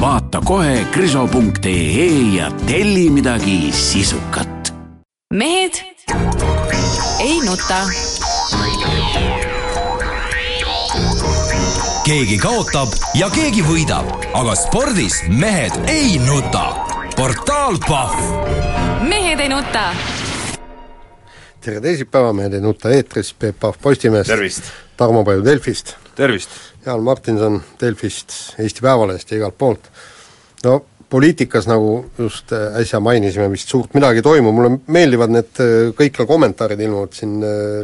Vaata kohe kriso.ee ja telli midagi sisukat. mehed ei nuta keegi kaotab ja keegi võidab, aga spordis mehed ei nuta. portaal Pahv. mehed ei nuta. tere teisipäeva, Mehed ei nuta eetris, Peep Pahv Postimehest. tervist! Tarmo Paju Delfist. tervist! Jaan Martinson Delfist, Eesti Päevalehest ja igalt poolt. no poliitikas, nagu just äsja mainisime, vist suurt midagi ei toimu, mulle meeldivad need kõikjal kommentaarid ilmuvad siin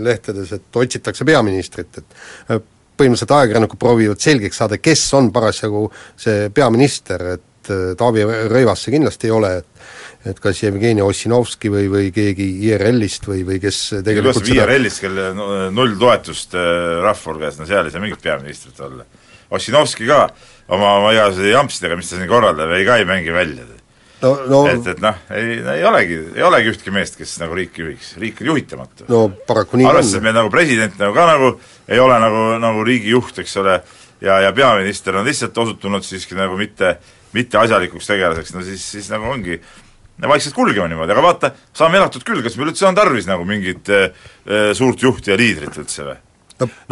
lehtedes, et otsitakse peaministrit, et põhimõtteliselt ajakirjanikud proovivad selgeks saada, kes on parasjagu see peaminister, et äh, Taavi Rõivas see kindlasti ei ole, et et kas Jevgeni Ossinovski või, või keegi IRL-ist või, või kes tegelikult seda IRL-ist, kelle null toetust äh, rahva hulgas, no seal ei saa mingit peaministrit olla. Ossinovski ka oma, oma igasuguste jampsidega, mis ta siin korraldab, ei ka ei mängi välja no, no et, et noh, ei, ei olegi, ei olegi ühtki meest, kes nagu riiki juhiks, riik on juhitamatu. no paraku nii arvestades, et meil nagu president nagu ka nagu ei ole nagu, nagu riigijuht, eks ole, ja, ja peaminister on lihtsalt osutunud siiski nagu mitte, mitte asjalikuks tegelaseks, no siis, siis nagu ongi vaikselt kulgema niimoodi, aga vaata, saame elatud küll, kas meil üldse on tarvis nagu mingit äh, suurt juhti ja liidrit üldse või?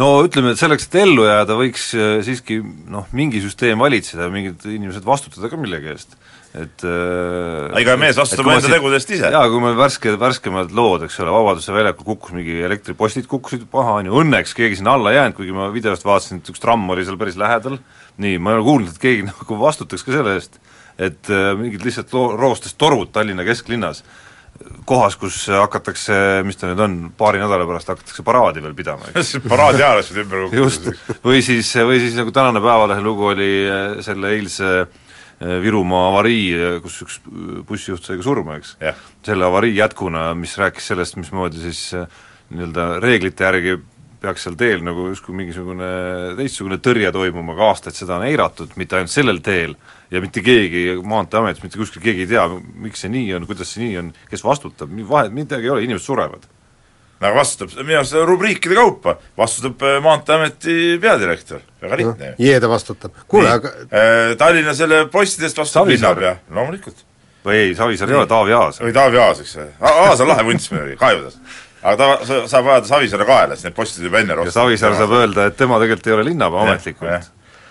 no ütleme, et selleks, et ellu jääda, võiks siiski noh, mingi süsteem valitseda, mingid inimesed vastutada ka millegi eest et äh, ega mees vastutab enda tegudest ise. jaa, kui meil värske, värskemad lood, eks ole, Vabaduse väljakul kukkus mingi elektripostid kukkusid maha, on ju, õnneks keegi sinna alla ei jäänud, kuigi ma videost vaatasin, et üks tramm oli seal päris lähedal, nii, ma ei ole kuulnud, et keegi nagu vastutaks ka selle eest, et äh, mingid lihtsalt loo-, roostes torud Tallinna kesklinnas, kohas, kus hakatakse, mis ta nüüd on, paari nädala pärast hakatakse paraadi veel pidama, eks. Paraadi ajal ümber kukkuda. just, või siis, või siis nagu tänane Päevalehe lugu oli äh, selle eilse äh, Virumaa avarii, äh, kus üks bussijuht sai ka surma, eks. Yeah.. selle avarii jätkuna, mis rääkis sellest, mismoodi siis nii-öelda reeglite järgi peaks seal teel nagu justkui mingisugune teistsugune tõrje toimuma, aga aastaid seda on eiratud, mitte ainult sellel teel, ja mitte keegi Maanteeametis, mitte kuskil keegi ei tea, miks see nii on, kuidas see nii on, kes vastutab, vahet, midagi ei ole, inimesed surevad aga vastutab, minu arust rubriikide kaupa, vastutab äh, Maanteeameti peadirektor, väga lihtne ju no,. Jeede vastutab. kuule, aga äh, Tallinna selle postidest vastutab linnapea, loomulikult. või ei, Savisaar ei ole, Taavi Aas. või Taavi Aas, eks ju, Aas on lahe vunts muidugi, kaevudas. Aga ta saab ajada Savisaare kaela, sest need postid juba enne ja Savisaar saab öelda, et tema tegelikult ei ole linnapea ametlikult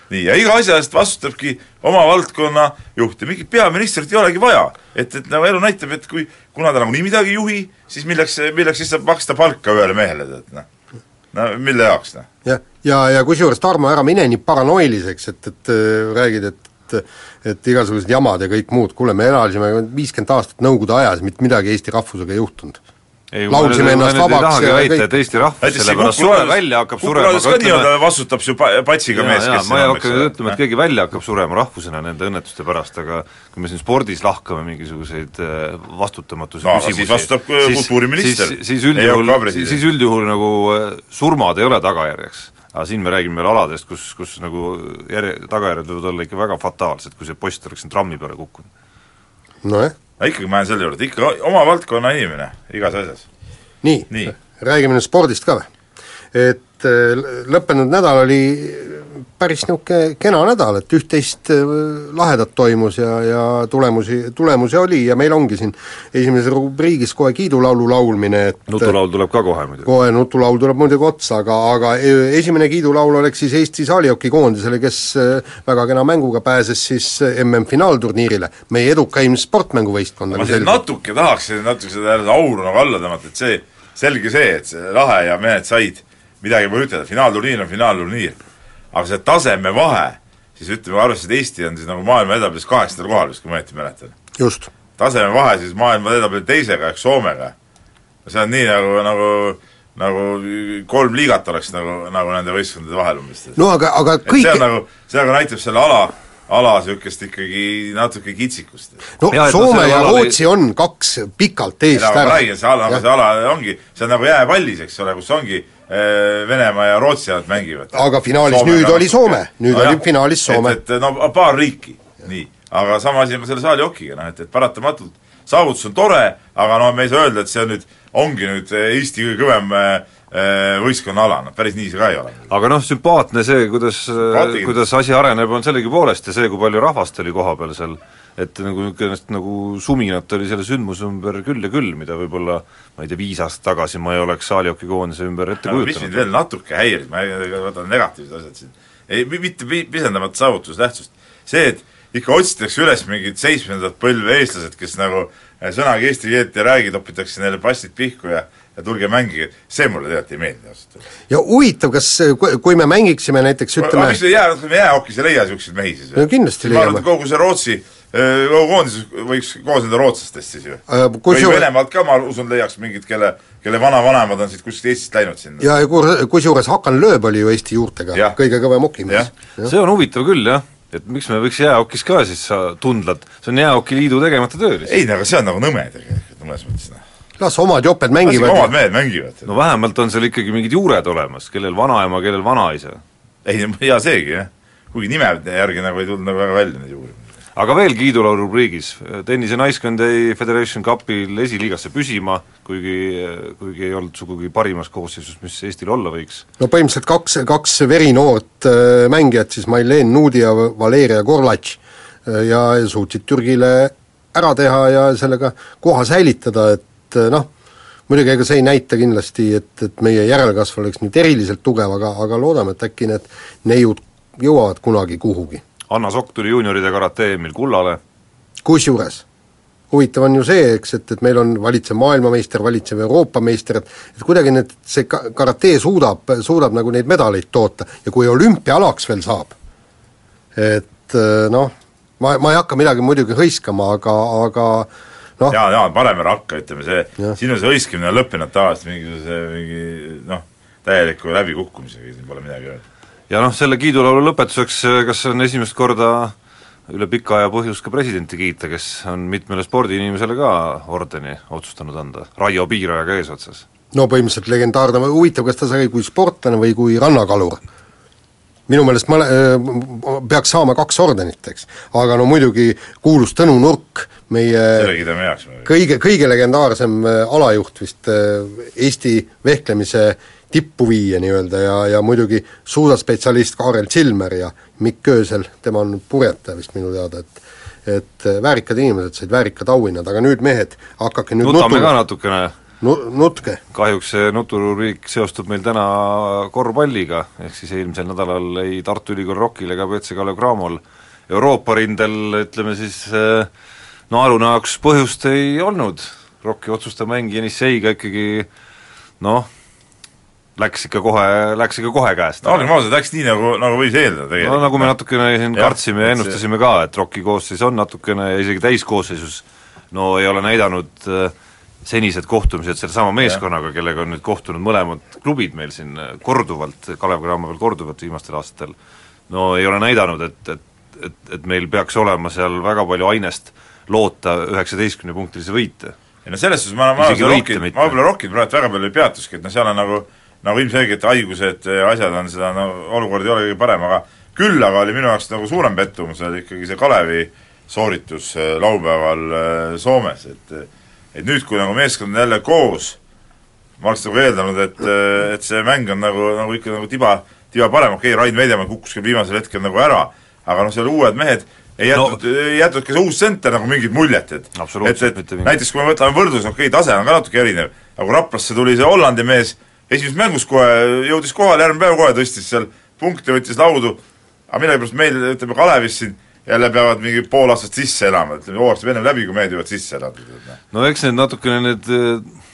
nii, ja iga asja eest vastutabki oma valdkonna juht ja mingit peaministrit ei olegi vaja. et, et nagu elu näitab, et kui, kuna ta nagunii midagi ei juhi, siis milleks, milleks siis saab maksta palka ühele mehele, tead noh. no mille jaoks, noh. jah, ja, ja, ja kusjuures Tarmo, ära mine nii paranoiliseks, et, et äh, räägid, et et igasugused jamad ja kõik muud, kuule, me elasime viiskümmend aastat Nõukogude ajas, mitte midagi Eesti rahvusega ei juhtunud laulsime ennast vabaks ja väita, et Eesti rahvas sellepärast sure välja hakkab surema, aga ütleme vastutab ju patsiga mees, kes ma ei hakka ütlema, et keegi välja hakkab surema rahvusena nende õnnetuste pärast, aga kui me siin spordis lahkame mingisuguseid äh, vastutamatuse no, küsimusi siis vastutab äh, kultuuriminister. siis, siis üldjuhul, siis üldjuhul nagu äh, surmad ei ole tagajärjeks. Aga siin me räägime veel aladest, kus, kus nagu järje, tagajärjed võivad olla ikka väga fataalsed, kui see post oleks siin trammi peale kukkunud. nojah aga ikkagi ma jään selle juurde, ikka oma valdkonna inimene igas asjas. nii, nii., räägime nüüd spordist ka või? et äh, lõppenud nädal oli päris niisugune kena nädal, et üht-teist äh, lahedat toimus ja, ja tulemusi, tulemusi oli ja meil ongi siin esimeses rubriigis kohe kiidulaulu laulmine, et nutulaul tuleb ka kohe muidugi. kohe nutulaul tuleb muidugi otsa, aga, aga e, esimene kiidulaul oleks siis Eesti saalijokikoondisele, kes äh, väga kena mänguga pääses siis äh, MM-finaalturniirile, meie edukaim sportmänguvõistkond ma siin natuke tahaksin natuke seda auru nagu alla tõmmata, et see, selge see, et see lahe ja mehed said midagi pole ütelda, finaalturniir on finaalturniir aga see tasemevahe, siis ütleme, arvestades, et Eesti on siis nagu maailma edetablis kaheksandal kohal vist, kui ma õieti mäletan. just. tasemevahe siis maailma edetabli teisega ehk Soomega, see on nii nagu, nagu nagu kolm liigat oleks nagu, nagu nende võistkondade vahel umbes. no aga, aga kõik see on nagu, see nagu näitab selle ala ala niisugust ikkagi natuke kitsikust. no et no Soome ja Rootsi on kaks pikalt eest ära. see ala, aga see ala ongi, see on nagu jääpallis, eks ole, kus ongi äh, Venemaa ja Rootsi nad mängivad. Aga finaalis nüüd oli Soome. Nüüd oli finaalis Soome. et, et no paar riiki, nii. aga sama asi on ka selle saali hokiga, noh et, et paratamatult saavutus on tore, aga no me ei saa öelda, et see on nüüd, ongi nüüd Eesti kõige kõvem äh, äh, võistkonnaala, noh päris nii see ka ei ole. aga noh, sümpaatne see, kuidas, kuidas asi areneb, on sellegipoolest ja see, kui palju rahvast oli kohapeal seal, et nagu niisugust nagu suminat oli selle sündmuse ümber küll ja küll, mida võib-olla ma ei tea, viis aastat tagasi ma ei oleks saalihokikoondise ümber ette aga mis mind kujutanud. veel natuke häirib, ma ei- võtan negatiivsed asjad siin, ei, mitte pi- pisendamata saavutustähtsust, see, et ikka otsitakse üles mingid seitsmendat põlve eestlased, kes nagu eh, sõnagi eesti keelt ei räägi, topitakse neile passid pihku ja ja tulge mängige, see mulle tegelikult ei meeldi ausalt öeldes. ja huvitav, kas kui, kui me mängiksime näiteks aga ütleme miks me jää, me jäähokis ei leia niisuguseid mehi siis No kindlasti ma arvan, leiame. et kogu see Rootsi eh, koondis võiks koosneda rootslastest siis ju Äh, või Venemaalt ka, ma usun, leiaks mingid, kelle, kelle vanavanemad on siit kuskilt Eestist läinud sinna. ja kur- kusjuures Hakan Lööb oli ju Eesti juurtega Jah. kõige kõvem hokimees. see on huvitav küll, jah, et miks me võiks jäähokis ka siis sa- tundla, et see on Jäähokiliidu tegemata töö lihtsalt. ei no aga see on nagu nõme tegelikult mõnes mõttes noh. las omad joped ikka omad mängivad, mehed mängivad no vähemalt on seal ikkagi mingid juured olemas, kellel vanaema, kellel vanaisa. ei, hea seegi, jah. kuigi nime järgi nagu ei tulnud nagu väga välja neid juuri. Aga veel kiidulaulu rubriigis, tennise naiskond jäi Federation Cupil esiliigasse püsima, kuigi, kuigi ei olnud sugugi parimas koosseisus, mis Eestil olla võiks. no põhimõtteliselt kaks, kaks verinoort äh, mängijat, siis Mailen Nuudi ja Valeria Gorlatš äh, ja suutsid Türgile ära teha ja sellega koha säilitada, et äh, noh, muidugi ega see ei näita kindlasti, et, et meie järelkasv oleks nüüd eriliselt tugev, aga, aga loodame, et äkki need neiud jõuavad kunagi kuhugi. Anna Sokk tuli juunioride karate EM-il kullale, kusjuures huvitav on ju see, eks, et, et meil on valitsev maailmameister, valitsev Euroopa meister, et et kuidagi need, see ka-, karate suudab, suudab nagu neid medaleid toota ja kui olümpiaalaks veel saab, et eh, noh, ma, ma ei hakka midagi muidugi hõiskama, aga, aga noh, Jaan, parem ära hakka, ütleme see, Jah. sinu see hõiskimine on lõppenud tavaliselt mingisuguse mingi noh, täieliku läbikukkumisega, siin pole midagi öelda. Ja noh, selle kiidulaulu lõpetuseks, kas on esimest korda üle pika aja põhjust ka presidenti kiita, kes on mitmele spordiinimesele ka ordeni otsustanud anda, Raio Piirajaga eesotsas. no põhimõtteliselt legendaarne, huvitav, kas ta sai kui sportlane või kui rannakalur? minu meelest ma peaks saama kaks ordenit, eks. aga no muidugi kuulus Tõnu Nurk, meie kõige, kõige legendaarsem äh, alajuht vist äh, Eesti vehklemise tippu viia nii-öelda ja, ja muidugi suusaspetsialist Kaarel Silmer ja Mikk Öösel, tema on purjetaja vist minu teada, et et äh, väärikad inimesed said väärikad auhinnad, aga nüüd mehed, hakake nüüd nutame ka natukene, nu-, nutke. kahjuks see nuturubriik seostub meil täna korvpalliga, ehk siis eelmisel nädalal ei Tartu Ülikool Rokil ega BC Kalev Cramol. Euroopa rindel, ütleme siis äh, naeruna jaoks põhjust ei olnud, Rocki otsustav mäng Jenisseiga ikkagi noh, läks ikka kohe, läks ikka kohe käest. olgem ausad, läks nii, nagu, nagu võis eeldada tegelikult. no nagu me natukene siin Jah, kartsime ja ennustasime ka, et Rocki koosseis on natukene ja isegi täiskoosseisus no ei ole näidanud äh, senised kohtumised sellesama meeskonnaga, kellega on nüüd kohtunud mõlemad klubid meil siin äh, korduvalt, Kalev Cramo peal korduvalt viimastel aastatel, no ei ole näidanud, et, et et, et meil peaks olema seal väga palju ainest loota üheksateistkümnepunktilisi võite. ei no selles suhtes ma, ma Isegi võite mitte. ma võib-olla Rockit praegu väga palju ei peatuski, et noh, seal on nagu nagu ilmselgelt haigused ja asjad on seda, no olukord ei ole kõige parem, aga küll aga oli minu jaoks nagu suurem pettumus oli ikkagi see Kalevi sooritus äh, laupäeval äh, Soomes, et et nüüd, kui nagu meeskond on jälle koos, ma oleks nagu eeldanud, et, et see mäng on nagu, nagu ikka nagu tiba, tiba parem, okei okay,, Rain Veidemaa kukkus küll viimasel hetkel nagu ära, aga noh, seal uued mehed ei jätnud no,, ei jätnud ka see uus senter nagu mingit muljet, et et, et näiteks kui me võtame võrdlus, okei okay,, tase on ka natuke erinev, aga kui Raplasse tuli see Hollandi mees esimeses mängus kohe, jõudis kohale, järgmine päev kohe tõstis seal punkte, võttis laudu, aga millegipärast meil, ütleme Kalevis siin jälle peavad mingi pool aastat sisse elama, ütleme, hooaeg saab ennem läbi, kui mehed jõuavad sisse elada. no eks need natukene need äh,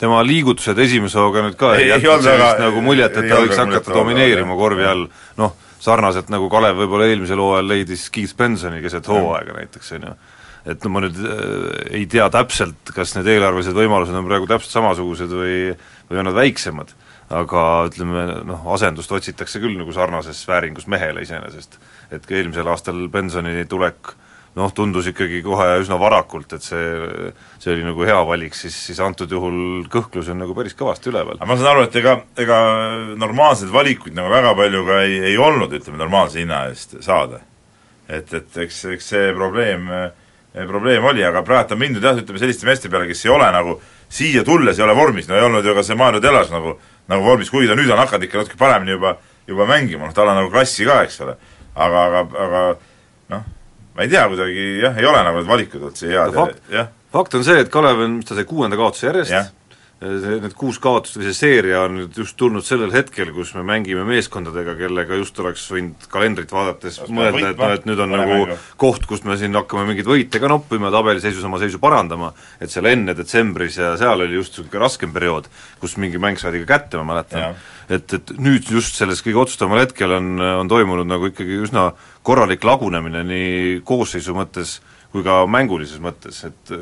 tema liigutused esimese hooga nüüd ka Ei- ei jätnud sellist nagu muljet, et ta võiks hakata domineerima korvi all, noh, sarnaselt nagu Kalev võib-olla eelmisel hooajal leidis Keith Bensoni keset hooaega näiteks, on ju. et no ma nüüd äh, ei tea täpselt, kas need eelarvelised võimalused on praegu täpselt samasugused või või on nad väiksemad, aga ütleme noh, asendust otsitakse küll nagu sarnases vääringus mehele iseenesest. et ka eelmisel aastal pensionini tulek noh, tundus ikkagi kohe üsna varakult, et see, see oli nagu hea valik, siis, siis antud juhul kõhklus on nagu päris kõvasti üleval. aga ma saan aru, et ega, ega normaalseid valikuid nagu väga palju ka ei, ei olnud, ütleme, normaalse hinna eest saada. et, et eks, eks see probleem, probleem oli, aga praegu on mindud jah, ütleme selliste meeste peale, kes ei ole nagu siia tulles ei ole vormis, no ei olnud ju ka see Maarja Telas nagu, nagu vormis, kuigi ta nüüd on hakanud ikka natuke paremini juba, juba mängima, noh tal on nagu klassi ka, eks ole. aga, aga, aga noh, ma ei tea, kuidagi jah, ei ole nagu need valikud üldse head. No, ja jah. fakt on see, et Kalev on, mis ta sai, kuuenda kaotuse järjest, see, need kuus kaotust või see seeria on nüüd just tulnud sellel hetkel, kus me mängime meeskondadega, kellega just oleks võinud kalendrit vaadates Oleks mõelda, et noh, et nüüd on võitma. nagu mängu. koht, kus me siin hakkame mingeid võite ka noppima, tabeliseisus oma seisu parandama, et seal enne detsembris ja seal oli just niisugune raskem periood, kus mingi mäng saadi ka kätte, ma mäletan. et, et nüüd just selles kõige otsustaval hetkel on, on toimunud nagu ikkagi üsna korralik lagunemine nii koosseisu mõttes kui ka mängulises mõttes, et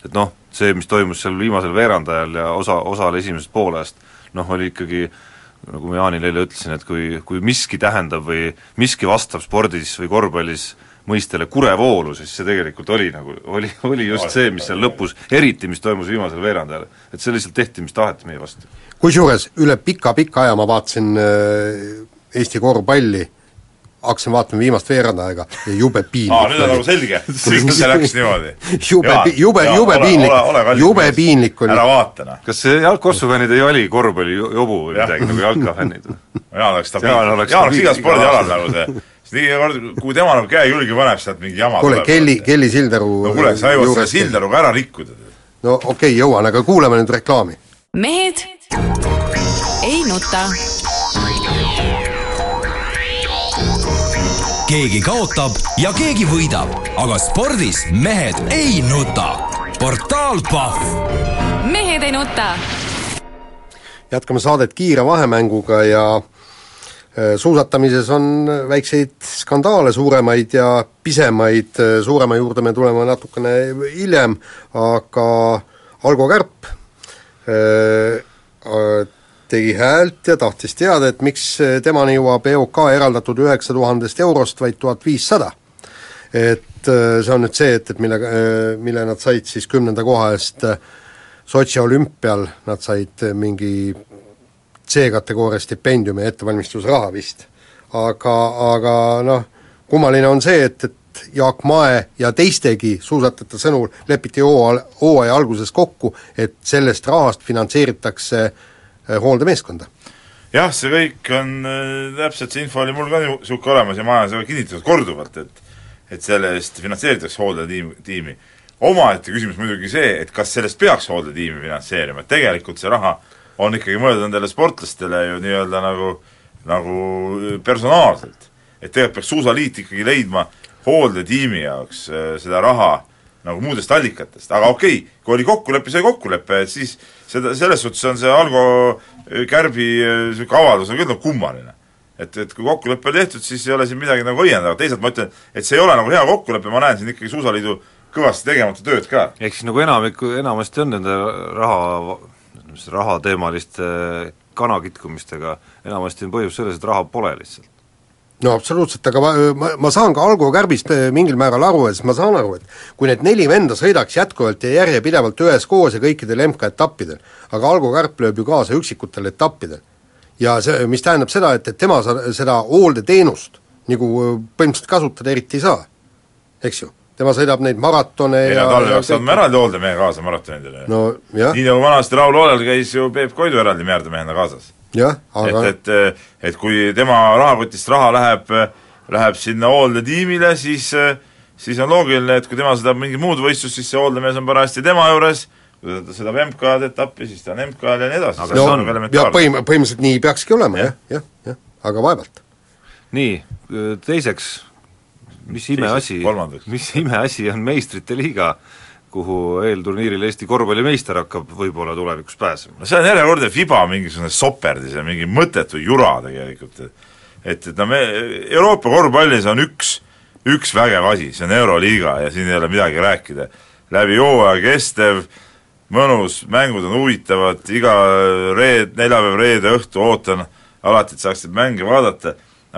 et noh, see, mis toimus seal viimasel veerandajal ja osa, osal esimesest poolajast, noh, oli ikkagi nagu ma Jaanile eile ütlesin, et kui, kui miski tähendab või miski vastab spordis või korvpallis mõistele kurevoolu, siis see tegelikult oli nagu, oli, oli just see, mis seal lõpus, eriti mis toimus viimasel veerandajal. et see lihtsalt tehti, mis taheti meie vastu. kusjuures üle pika-pika aja ma vaatasin äh, Eesti korvpalli, hakkasin vaatama viimast veerandaega ja jube piinlik aa, nüüd on nagu selge, miks see läks niimoodi. Jube jube- jube piinlik. Jube piinlik oli. ära vaata noh. kas see jalgkossufännid ei oli korvpallijobu või midagi, nagu jalkafännid või? Jaan oleks stabiilne, Jaan oleks igal spordialal nagu see, sest nii kord, kui tema nagu käe külge paneb, sealt mingi jama kuule, Kelly, Kelly Sildaru no kuule, sa jõuad selle juurest- Sildaruga ära rikkuda. no okei okay,, jõuan, aga kuulame nüüd reklaami. mehed ei nuta. Keegi kaotab ja keegi võidab, aga spordis mehed ei nuta. portaal Pahv mehed ei nuta. jätkame saadet kiire vahemänguga ja äh, suusatamises on väikseid skandaale, suuremaid ja pisemaid, suurema juurde me tuleme natukene hiljem, aga Algo Kärp äh, tegi häält ja tahtis teada, et miks temani jõuab EOK eraldatud üheksa tuhandest eurost vaid tuhat viissada. et äh, see on nüüd see, et, et mille, mille nad said siis kümnenda koha eest äh, Sotši olümpial, nad said äh, mingi C-kategooria stipendiumi ettevalmistusraha vist. aga, aga noh, kummaline on see, et, et Jaak Mae ja teistegi suusatajate sõnul lepiti hooaja, alguses kokku, et sellest rahast finantseeritakse eh, hooldemeeskonda. jah, see kõik on äh, täpselt, see info oli mul ka niisugune olemas ja ma olen seda kinnitanud korduvalt, et et selle eest finantseeritakse hooldetiim, tiimi. omaette küsimus muidugi see, et kas sellest peaks hooldetiimi finantseerima, et tegelikult see raha on ikkagi mõeldud nendele sportlastele ju nii-öelda nagu, nagu personaalselt. et tegelikult peaks Suusaliit ikkagi leidma hooldetiimi jaoks äh, seda raha nagu muudest allikatest, aga okei okay,, kui oli kokkulepe, see kokkulepe, siis seda, selles suhtes on see Algo Kärbi niisugune avaldus on küll nagu kummaline. et, et kui kokkulepe oli tehtud, siis ei ole siin midagi nagu õiendavat, teisalt ma ütlen, et see ei ole nagu hea kokkulepe, ma näen siin ikkagi Suusaliidu kõvasti tegemata tööd ka. ehk siis nagu enamikku, enamasti on nende raha, rahateemaliste kanakitkumistega, enamasti on põhjus selles, et raha pole lihtsalt. No absoluutselt, aga ma, ma, ma saan ka Algo Kärbist eh, mingil määral aru, et ma saan aru, et kui need neli venda sõidaks jätkuvalt ja järjepidevalt üheskoos ja kõikidel MK-etappidel, aga Algo Kärp lööb ju kaasa üksikutel etappidel. ja see, mis tähendab seda, et, et tema sa-, seda hooldeteenust nagu eh, põhimõtteliselt kasutada eriti ei saa, eks ju. tema sõidab neid maratone ei ja no tal ja peaks andma eraldi hooldemehe kaasa maratonidele. no nii nagu vanasti lauluolel käis ju Peep Koidu eraldi meerdemehena kaasas. Jah, aga et, et, et kui tema rahakotist raha läheb, läheb sinna hooldetiimile, siis siis on loogiline, et kui tema sõidab mingit muud võistlust, siis see hooldemees on parajasti tema juures, kui ta sõidab MK-d etappi, siis ta on MK-l ja nii edasi. Aga no see on ja põhim-, põhimõtteliselt nii peakski olema jah, jah, jah, aga vaevalt. nii, teiseks, mis imeasi, mis imeasi on meistrite liiga, kuhu eelturniiril Eesti korvpallimeister hakkab võib-olla tulevikus pääsema? no see on järjekordne Fiba mingisugune soperdis ja mingi mõttetu jura tegelikult, et et, et no me, Euroopa korvpallis on üks, üks vägev asi, see on Euroliiga ja siin ei ole midagi rääkida. läbi hooaja kestev mõnus, mängud on huvitavad, iga reed, neljapäev, reede õhtu ootan alati, et saaks neid mänge vaadata,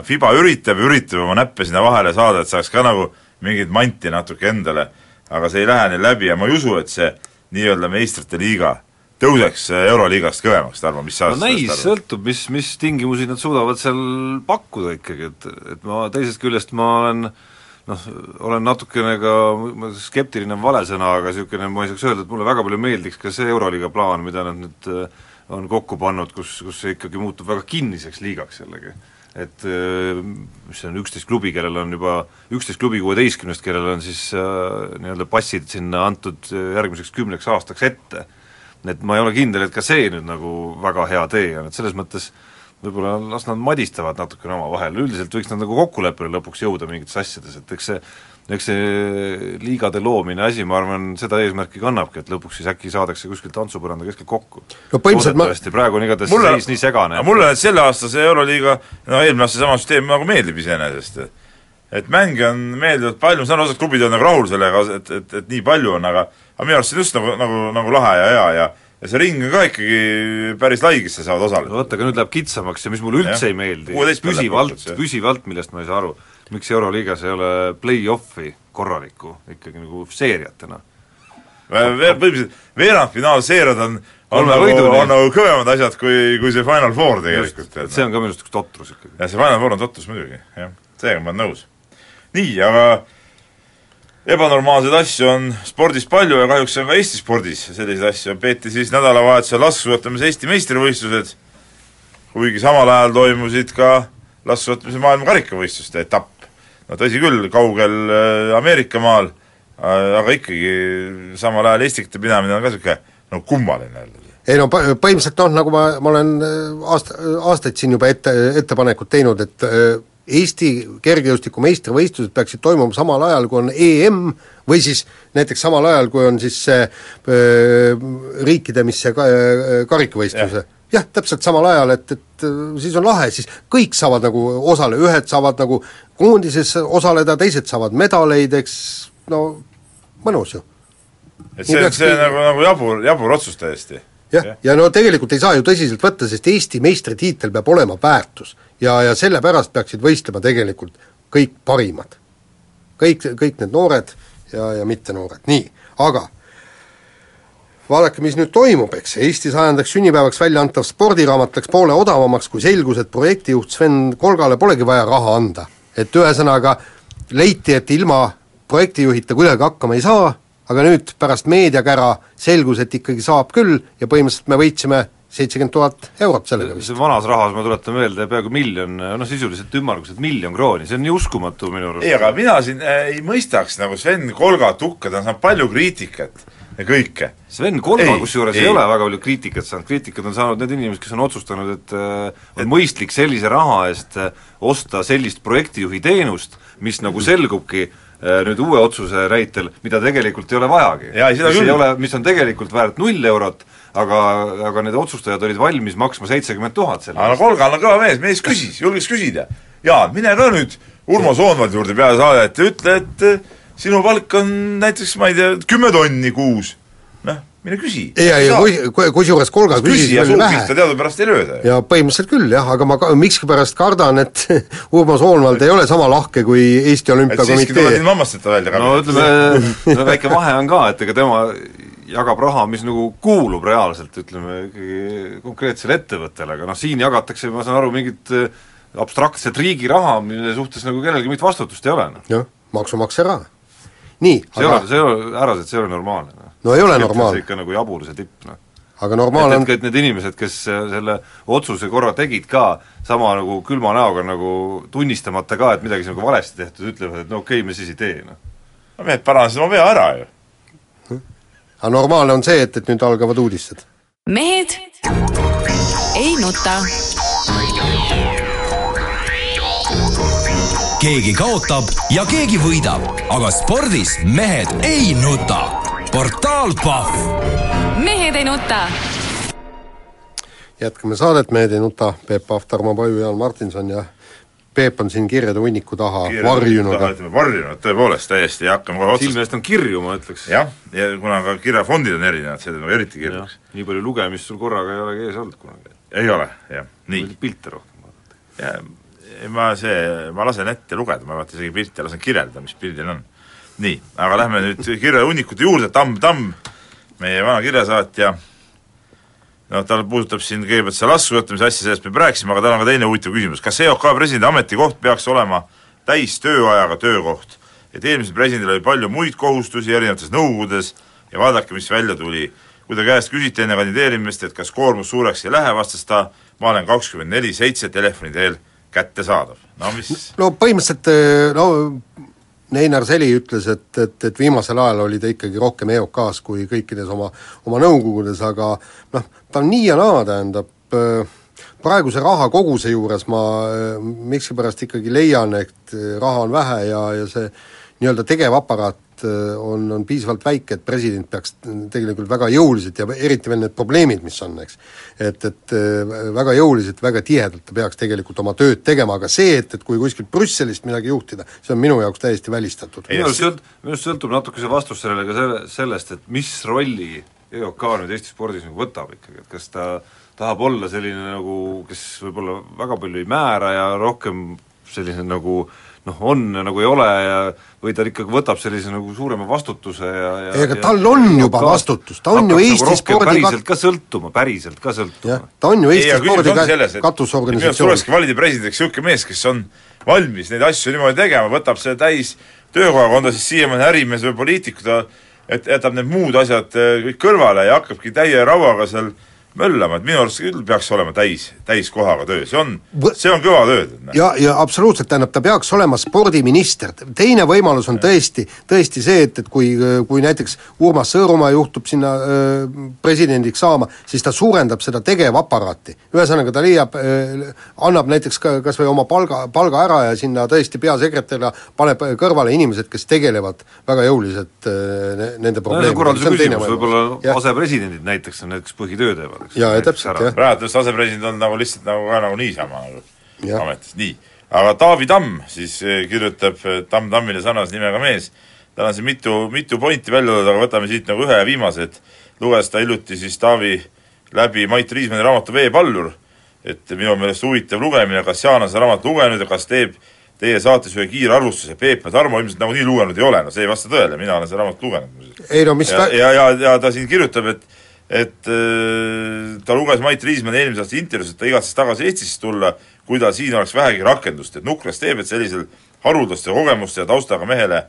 Fiba üritab, üritab oma näppe sinna vahele saada, et saaks ka nagu mingit manti natuke endale, aga see ei lähe neil läbi ja ma ei usu, et see nii-öelda meistrite liiga tõuseks Euroliigast kõvemaks, Tarmo, mis sa no näis, sõltub, mis, mis tingimusi nad suudavad seal pakkuda ikkagi, et, et ma teisest küljest ma olen noh, olen natukene ka, skeptiline on vale sõna, aga niisugune, ma ei saaks öelda, et mulle väga palju meeldiks ka see Euroliiga plaan, mida nad nüüd äh, on kokku pannud, kus, kus see ikkagi muutub väga kinniseks liigaks jällegi. Et äh, mis see on, üksteist klubi, kellel on juba, üksteist klubi kuueteistkümnest, kellel on siis äh, nii-öelda passid sinna antud äh, järgmiseks kümneks aastaks ette. et ma ei ole kindel, et ka see nüüd nagu väga hea tee on, et selles mõttes võib-olla las nad madistavad natukene omavahel, üldiselt võiks nad nagu kokkuleppele lõpuks jõuda mingites asjades, et eks see eks see liigade loomine asi, ma arvan, seda eesmärki kannabki, et lõpuks siis äkki saadakse kuskilt tantsupõranda keskelt kokku. no põhimõtteliselt ma praegu on igatahes Mulle- seis nii segane. mulle selle aastase Euroliiga, no eelmine aasta sama süsteem nagu meeldib iseenesest. et mänge on meeldivalt palju, ma saan aru, et klubid on nagu rahul sellega, et, et, et nii palju on, aga aga minu arust see on just nagu, nagu, nagu lahe ja hea ja ja see ring on ka ikkagi päris lai, kes seal saavad no osaleda. vot, aga nüüd läheb kitsamaks ja mis mulle üldse Jah. ei meeldi, 16 peale püsivalt püsivalt, millest ma ei saa aru, miks Euroliigas ei ole play-off'i korralikku ikkagi nagu seeriatena. põhimõtteliselt veerandfinaalseeriad on on nagu, on nagu kõvemad asjad kui, kui see Final Four tegelikult. see on ka minu arust üks totrus ikkagi. ja see Final Four on totrus muidugi, jah, seega ma olen nõus. nii, aga ebanormaalseid asju on spordis palju ja kahjuks on ka Eesti spordis selliseid asju, peeti siis nädalavahetusel laskesuusatamise Eesti meistrivõistlused, kuigi samal ajal toimusid ka laskesuusatamise maailma karikavõistluste etapp. No tõsi küll, kaugel äh, Ameerika maal äh,, aga ikkagi samal ajal Eestikate pidamine on ka niisugune no kummaline jälle ei no põ- põhimõtteliselt noh, nagu ma, ma olen äh, aasta, aastaid siin juba ette, ettepanekut teinud, et Eesti kergejõustiku meistrivõistlused peaksid toimuma samal ajal, kui on EM või siis näiteks samal ajal, kui on siis see öö, riikide, mis see ka, karikavõistluse jah, täpselt samal ajal, et, et äh, siis on lahe, siis kõik saavad nagu osale, ühed saavad nagu koondises osaleda, teised saavad medaleid, eks no mõnus ju. et see, see nagu, nagu jabur, jabur otsus täiesti. jah, ja no tegelikult ei saa ju tõsiselt võtta, sest Eesti meistritiitel peab olema väärtus. ja, ja sellepärast peaksid võistlema tegelikult kõik parimad. kõik, kõik need noored ja, ja mittenoored, nii, aga vaadake, mis nüüd toimub, eks, Eesti sajandaks sünnipäevaks välja antav spordiraamat läks poole odavamaks, kui selgus, et projektijuht Sven Kolgale polegi vaja raha anda. et ühesõnaga leiti, et ilma projektijuhita kuidagi hakkama ei saa, aga nüüd pärast meediakära selgus, et ikkagi saab küll ja põhimõtteliselt me võitsime seitsekümmend tuhat eurot sellega vist. see vanas rahas, ma tuletan meelde, peaaegu miljon, noh sisuliselt ümmarguselt miljon krooni, see on nii uskumatu minu arust. ei, aga mina siin äh, ei mõistaks nagu Sven Kolgat hukka, ta on saanud palju kriitikat ja kõike. Sven Kolga Ei, kusjuures ei. ei ole väga palju kriitikat saanud, kriitikat on saanud need inimesed, kes on otsustanud, et äh, on mõistlik sellise raha eest äh, osta sellist projektijuhi teenust, mis nagu selgubki äh, nüüd uue otsuse näitel, mida tegelikult ei ole vajagi. Mis küll. ei ole, mis on tegelikult väärt null eurot, aga, aga need otsustajad olid valmis maksma seitsekümmend tuhat selle aga no Kolgal on kõva mees, mees küsis, julges küsida. Jaan, mine ka nüüd Urmo Soonvaldi juurde peale saadet ja ütle, et sinu palk on näiteks, ma ei tea, kümme tonni kuus. noh, mine küsi. ei, ei, kui, kusjuures Kolga küsis küsi ja veel vähe teadupärast ei lööda ju. ja põhimõtteliselt küll jah, aga ma ka, miskipärast kardan, et Urmo Soonvald ei ole sama lahke kui Eesti et siiski tuleb Olümpiakomitee ilma hammasteta välja no ütleme, väike vahe on ka, et ega tema jagab raha, mis nagu kuulub reaalselt, ütleme ikkagi konkreetsele ettevõttele, aga noh, siin jagatakse, ma saan aru, mingit äh, abstraktset riigi raha, mille suhtes nagu kellelgi mingit vastutust ei ole, noh. jah, maksumaksja raha. Nii, see ei aga ole, see ei ole, härrased, see ei ole normaalne, noh. No ei ole see normaalne. ikka nagu jaburuse tipp, noh. aga normaalne et, on et, et need inimesed, kes äh, selle otsuse korra tegid ka, sama nagu külma näoga nagu tunnistamata ka, et midagi nagu valesti tehtud, ütlevad, et no okei okay,, me siis ei tee, noh. no mehed parandasid oma vea ära ju. aga normaalne on see, et, et nüüd algavad uudised. mehed ei nuta. Keegi kaotab ja keegi võidab, aga spordis mehed ei nuta. portaal Pahv mehed ei nuta. jätkame saadet, Mehed ei nuta, Peep Pahv, Tarmo Paju, Jaan Martinson ja Peep on siin kirjade hunniku taha varjunud. ütleme varjunud tõepoolest täiesti ja hakkame kohe silme otsast eest on kirju, ma ütleks. jah, ja kuna ka kirjafondid on erinevad, see teeb nagu eriti kirjuks., nii palju lugemist sul korraga ei olegi ees olnud kunagi. ei ole, jah, nii. pilte rohkem vaadata. Ma see, ma lasen ette lugeda, ma vaata isegi pilti lasen kirjeldada, mis pildil on. nii, aga lähme nüüd kirjahunnikute juurde, Tamm Tamm, meie vana kirjasaatja, noh, tal puudutab siin kõigepealt see laskujottamise asja, sellest me rääkisime, aga tal on ka teine huvitav küsimus, kas EOK presidendi ametikoht peaks olema täistööajaga töökoht? et eelmisel presidendil oli palju muid kohustusi erinevates nõukogudes ja vaadake, mis välja tuli. kui ta käest küsiti enne kandideerimist, et kas koormus suureks ei lähe, vastas ta, ma olen kakskümmend neli seitse telefoni teel kättesaadav. no mis no põhimõtteliselt eh, no Einar Seli ütles, et, et, et viimasel ajal oli ta ikkagi rohkem EOK-s kui kõikides oma, oma nõukogudes, aga noh, ta on nii ja naa, tähendab, praeguse raha koguse juures ma eh, miskipärast ikkagi leian, et eh, raha on vähe ja, ja see nii-öelda tegevaparaat eh, on, on piisavalt väike, et president peaks tegelikult väga jõuliselt ja eriti veel need probleemid, mis on, eks, et, et eh, väga jõuliselt, väga tihedalt ta peaks tegelikult oma tööd tegema, aga see, et, et kui kuskilt Brüsselist midagi juhtida, see on minu jaoks täiesti välistatud. Minu arust sõlt-, minu arust sõltub natuke see vastus sellele ka selle, sellest, et mis rolli EOK nüüd Eesti spordis nagu võtab ikkagi, et kas ta tahab olla selline nagu, kes võib-olla väga palju ei määra ja rohkem selline nagu noh, on ja nagu ei ole ja või ta ikkagi võtab sellise nagu suurema vastutuse ja, ja Ei, aga tal on juba vastutus, ta on ju Eesti nagu spordi päriselt ka sõltuma, päriselt ka sõltuma., ta on ju ei, Eesti spordi ka- katusorganisatsioon. tulekski valida presidendiks niisugune mees, kes on valmis neid asju niimoodi tegema, võtab selle täis töökohaga, on ta siis siiamaani ärimees või poliitik, ta et jätab need muud asjad eh, kõik kõrvale ja hakkabki täie rauaga seal möllama, et minu arust küll peaks olema täis, täiskohaga töö, see on see on kõva töö. ja, ja absoluutselt, tähendab, ta peaks olema spordiminister, teine võimalus on tõesti, tõesti see, et, et kui, kui näiteks Urmas Sõõrumaa juhtub sinna öö, presidendiks saama, siis ta suurendab seda tegevaparaati. ühesõnaga, ta leiab, annab näiteks ka kas või oma palga, palga ära ja sinna tõesti peasekretärina paneb kõrvale inimesed, kes tegelevad väga jõuliselt öö, ne- nende no probleemidega. korralduse küsimus, võib-olla asepresidendid näiteks on need, kes põhitöö teevad, eks. Jaa, ja täpselt, jah. praegu just asepresident on nagu lihtsalt nagu ka nagu niisama nagu ametis, nii. aga Taavi Tamm siis eh, kirjutab eh, Tamm Tammile sarnase nimega mees, tal on siin mitu, mitu pointi välja toodud, aga võtame siit nagu ühe viimase, et luges ta hiljuti siis Taavi läbi Mait Riismanni raamatu Veepallur, et minu meelest huvitav lugemine, kas Jaan on seda raamatut lugenud ja kas teeb teie saates ühe kiire arvustuse, Peep ja Tarmo ilmselt nagunii lugenud ei ole, no see ei vasta tõele, mina olen seda raamatut lugenud. Ei no mis ja ta-, ja, ja, ja ta siin kirjutab, et et äh, ta luges Mait Riismanni eelmise aasta intervjuus, et ta igatses tagasi Eestisse tulla, kui tal siin oleks vähegi rakendust, et nukras teeb, et sellisel haruldaste kogemuste ja taustaga mehele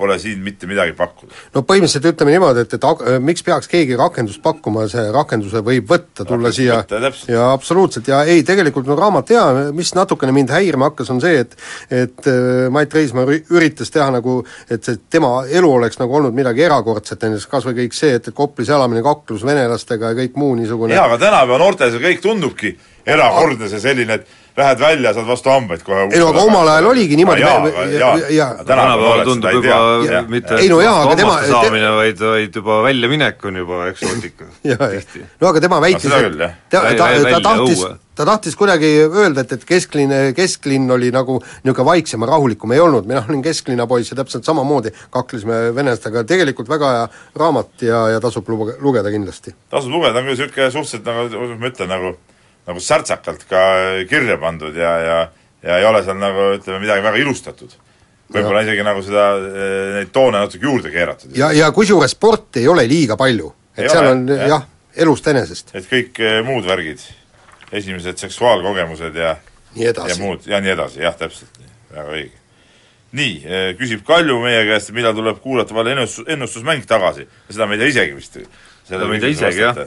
pole siin mitte midagi pakkuda. no põhimõtteliselt ütleme niimoodi, et, et äh, miks peaks keegi rakendust pakkuma, see rakenduse võib võtta, tulla Rakendust siia võtta, ja absoluutselt ja ei, tegelikult on raamat hea, mis natukene mind häirima hakkas, on see, et et äh, Mait Reismaa üri- üritas teha nagu, et see tema elu oleks nagu olnud midagi erakordset, näiteks kas või kõik see, et, et Koplis elamine kaklus venelastega ja kõik muu niisugune jaa, aga tänapäeva noortel see kõik tundubki erakordne, see selline, et lähed välja, saad vastu hambaid kohe Ei no aga omal ajal oligi niimoodi- jaa, ja- jaa, ja- ja- aga tänapäeval tundub juba. Jah. mitte Ei no jaa, aga tema- hammaste saamine, vaid, vaid juba väljaminek on juba eksootika ja, ja tihti. no aga tema väitis, seda et ta, ta, ta tahtis ta tahtis kuidagi öelda, et, et kesklinn, kesklinn oli nagu niisugune vaiksem ja rahulikum, ei olnud, mina olin kesklinna poiss ja täpselt samamoodi kaklesime venelastega, tegelikult väga hea raamat ja, ja tasub luge- lugeda kindlasti. tasub lugeda, on küll niisugune suhteliselt nagu, kuidas ma ütlen, nagu nagu särtsakalt ka kirja pandud ja, ja ja ei ole seal nagu ütleme, midagi väga ilustatud. võib-olla isegi nagu seda, neid toone natuke juurde keeratud. ja, ja kusjuures sporti ei ole liiga palju, et Ei seal ole, on jah. jah, elust enesest, et kõik eh, muud värgid, esimesed seksuaalkogemused ja ja edasi. muud ja nii edasi, jah, täpselt väga õige. nii, küsib Kalju meie käest, millal tuleb kuulatavale ennustus, ennustusmäng tagasi. seda me ei tea isegi vist. seda me ei tea isegi jah,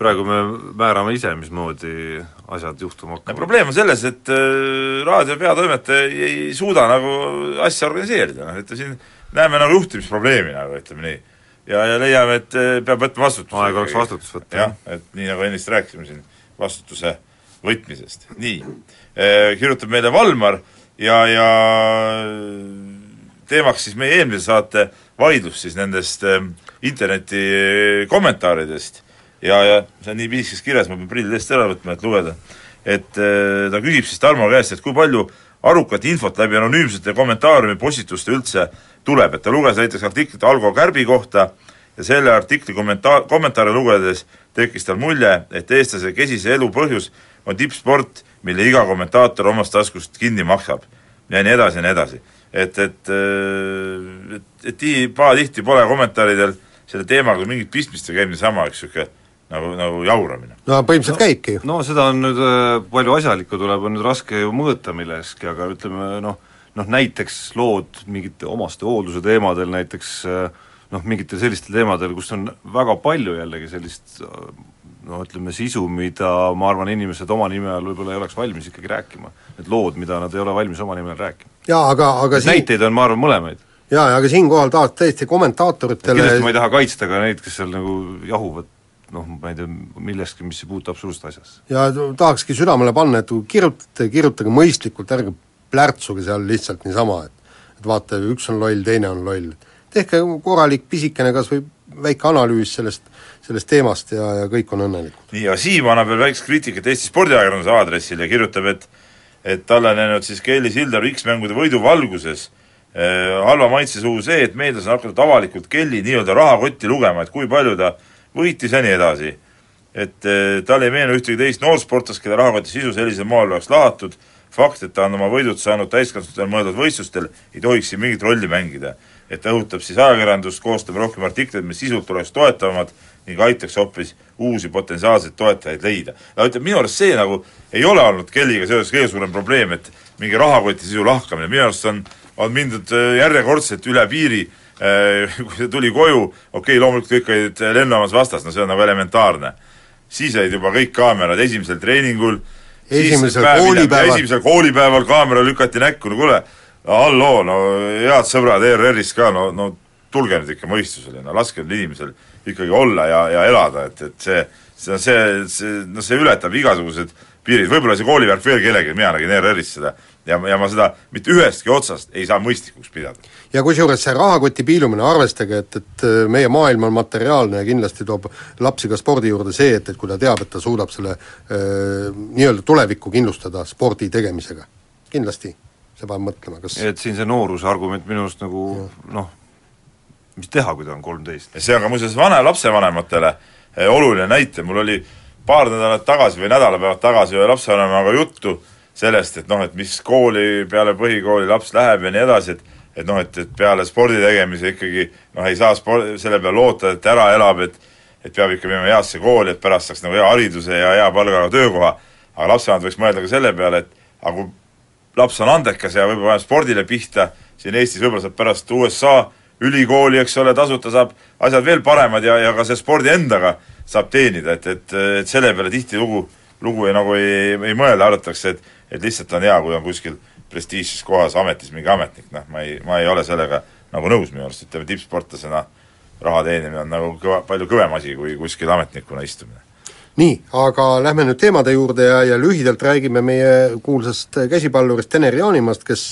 praegu me määrame ise, mismoodi asjad juhtuma hakkavad. probleem on selles, et äh, raadio peatoimetaja ei, ei suuda nagu asja organiseerida, noh et siin näeme nagu juhtimisprobleemi nagu ütleme nii. ja, ja leiame, et äh, peab võtma vastutuse. aeg oleks vastutust võtta, jah, et nii nagu ennist rääkisime siin vastutuse võtmisest, nii. kirjutab meile Valmar ja, ja teemaks siis meie eelmise saate vaidlus siis nendest interneti kommentaaridest ja, ja see on nii pisikeses kirjas, ma pean prillid eest ära võtma, et lugeda, et äh, ta küsib siis Tarmo käest, et kui palju arukat infot läbi anonüümsete kommentaariumi postituste üldse tuleb, et ta luges näiteks artiklit Algo Kärbi kohta ja selle artikli kommenta-, kommentaare lugedes tekkis tal mulje, et eestlase kesise elu põhjus on tippsport, mille iga kommentaator omast taskust kinni maksab. ja nii edasi ja nii edasi. et, et, äh, et, et tii-, pahatihti pole kommentaaridel selle teemaga mingit pistmist ja käib niisama üks niisugune nagu, nagu jauramine. no põhimõtteliselt no, käibki ju. no seda on nüüd äh, palju asjalikku tuleb, on nüüd raske ju mõõta milleski, aga ütleme noh, noh näiteks lood mingite omaste hoolduse teemadel näiteks äh, noh, mingitel sellistel teemadel, kus on väga palju jällegi sellist noh, ütleme sisu, mida ma arvan, inimesed oma nime all võib-olla ei oleks valmis ikkagi rääkima. Need lood, mida nad ei ole valmis oma nimel rääkima. jaa, aga, aga siin... näiteid on, ma arvan, mõlemaid. jaa, aga siinkohal tahaks tõesti kommentaatoritele kindlasti ma ei taha kaitsta ka neid, kes seal nagu jahuvad noh, ma ei tea, millestki, mis ei puutu absoluutselt asjasse. ja tahakski südamele panna, et kui kirjutate, kirjutage mõistlikult, ärge plärtsuge seal lihtsalt niisama, et et vaata, üks on loll, teine on loll. tehke korralik pisikene kas või väike analüüs sellest, sellest teemast ja, ja kõik on õnnelikud. nii, ja Siim annab veel väikest kriitikat Eesti spordiajakirjanduse aadressil ja kirjutab, et et talle on jäänud siis Kelly Sildaru X-mängude võidu valguses eh, halva maitse suhu see, et meedias on hakatud avalikult Kelly nii-öelda rahakotti lugema, et kui palju ta võitis ja nii edasi. et eh, talle ei meenu ühtegi teist noorsportlast, kelle rahakoti sisu sellisel moel oleks lahatud, fakt, et ta on oma võidud saanud täiskasvanutele mõeldud võistlustel, ei tohiks siin mingit rolli mängida. et ta õhutab siis ajakirjandust koostama rohkem artikleid, mis sisult oleks toetavamad ning aitaks hoopis uusi potentsiaalseid toetajaid leida. no ütleme, minu arust see nagu ei ole olnud Kellyga seoses kõige suurem probleem, et mingi rahakoti sisu lahkamine, minu arust on, on mindud äh, järjekordselt üle piiri kui ta tuli koju, okei okay,, loomulikult kõik olid lennujaamas vastas, no see on nagu elementaarne. siis olid juba kõik kaamerad esimesel treeningul, esimesel koolipäeval esimesel koolipäeval kaamera lükati näkku, no kuule, halloo, no head sõbrad ERR-ist ka, no, no tulge nüüd ikka mõistusele, no laske nüüd inimesel ikkagi olla ja, ja elada, et, et see, see, see, see, no see ületab igasugused piirid, võib-olla see koolivärk veel kellelgi, mina nägin ERR-is seda, ja, ja ma seda mitte ühestki otsast ei saa mõistlikuks pidada. ja kusjuures see rahakoti piilumine, arvestage, et, et meie maailm on materiaalne ja kindlasti toob lapsi ka spordi juurde see, et, et kui ta teab, et ta suudab selle äh, nii-öelda tulevikku kindlustada spordi tegemisega, kindlasti see paneb mõtlema, kas et siin see nooruse argument minu arust nagu noh, mis teha, kui ta on kolmteist? see on ka muuseas vana, lapsevanematele eh, oluline näite, mul oli paar nädalat tagasi või nädalapäevad tagasi ühe lapsevanemaga juttu sellest, et noh, et mis kooli peale põhikooli laps läheb ja nii edasi, et et noh, et, et peale spordi tegemise ikkagi noh, ei saa sport-, selle peale loota, et ära elab, et et peab ikka minema heasse kooli, et pärast saaks nagu hea hariduse ja hea palgaga töökoha, aga lapsevanemad võiks mõelda ka selle peale, et aga kui laps on andekas ja võib-olla paneb spordile pihta, siin Eestis võib-olla saab pärast USA ülikooli, eks ole, tasuta saab asjad veel paremad ja, ja ka see spordi endaga saab teenida, et, et, et selle peale tihtilugu, lugu ei, nagu ei, ei mõelda, arvatakse, et et lihtsalt on hea, kui on kuskil prestiižses kohas ametis mingi ametnik, noh, ma ei, ma ei ole sellega nagu nõus minu arust, ütleme tippsportlasena raha teenimine on nagu kõva, palju kõvem asi kui kuskil ametnikuna istumine. Nii, aga lähme nüüd teemade juurde ja, ja lühidalt räägime meie kuulsast käsipallurist Tener Jaanimast, kes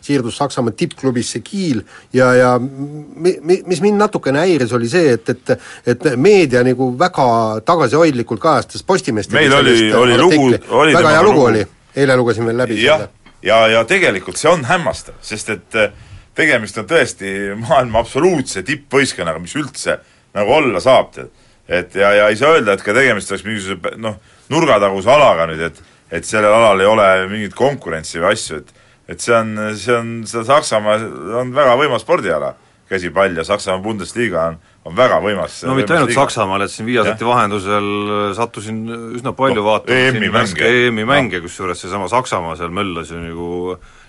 siirdus Saksamaa tippklubisse Kiel ja, ja mi-, mi-, mis mind natukene häiris, oli see, et, et et meedia nagu väga tagasihoidlikult kajastas Postimeest meil oli, oli lugu, oli väga hea lugu. oli, eile lugesin veel läbi jah, ja, ja tegelikult see on hämmastav, sest et äh, tegemist on tõesti maailma absoluutse tippvõistkonnaga, mis üldse nagu olla saab, tead. Et ja, ja ei saa öelda, et ka tegemist oleks mingisuguse noh, nurgataguse alaga nüüd, et et sellel alal ei ole mingit konkurentsi või asju, et et see on, see on, see Saksamaa on väga võimas spordiala, käsipall ja Saksamaa Bundesliga on, on väga võimas no mitte ainult liiga. Saksamaal, et siin Viasati vahendusel sattusin üsna palju no, vaatama EM-i mänge, EM-i mänge, kusjuures seesama Saksamaa seal möllas ju nagu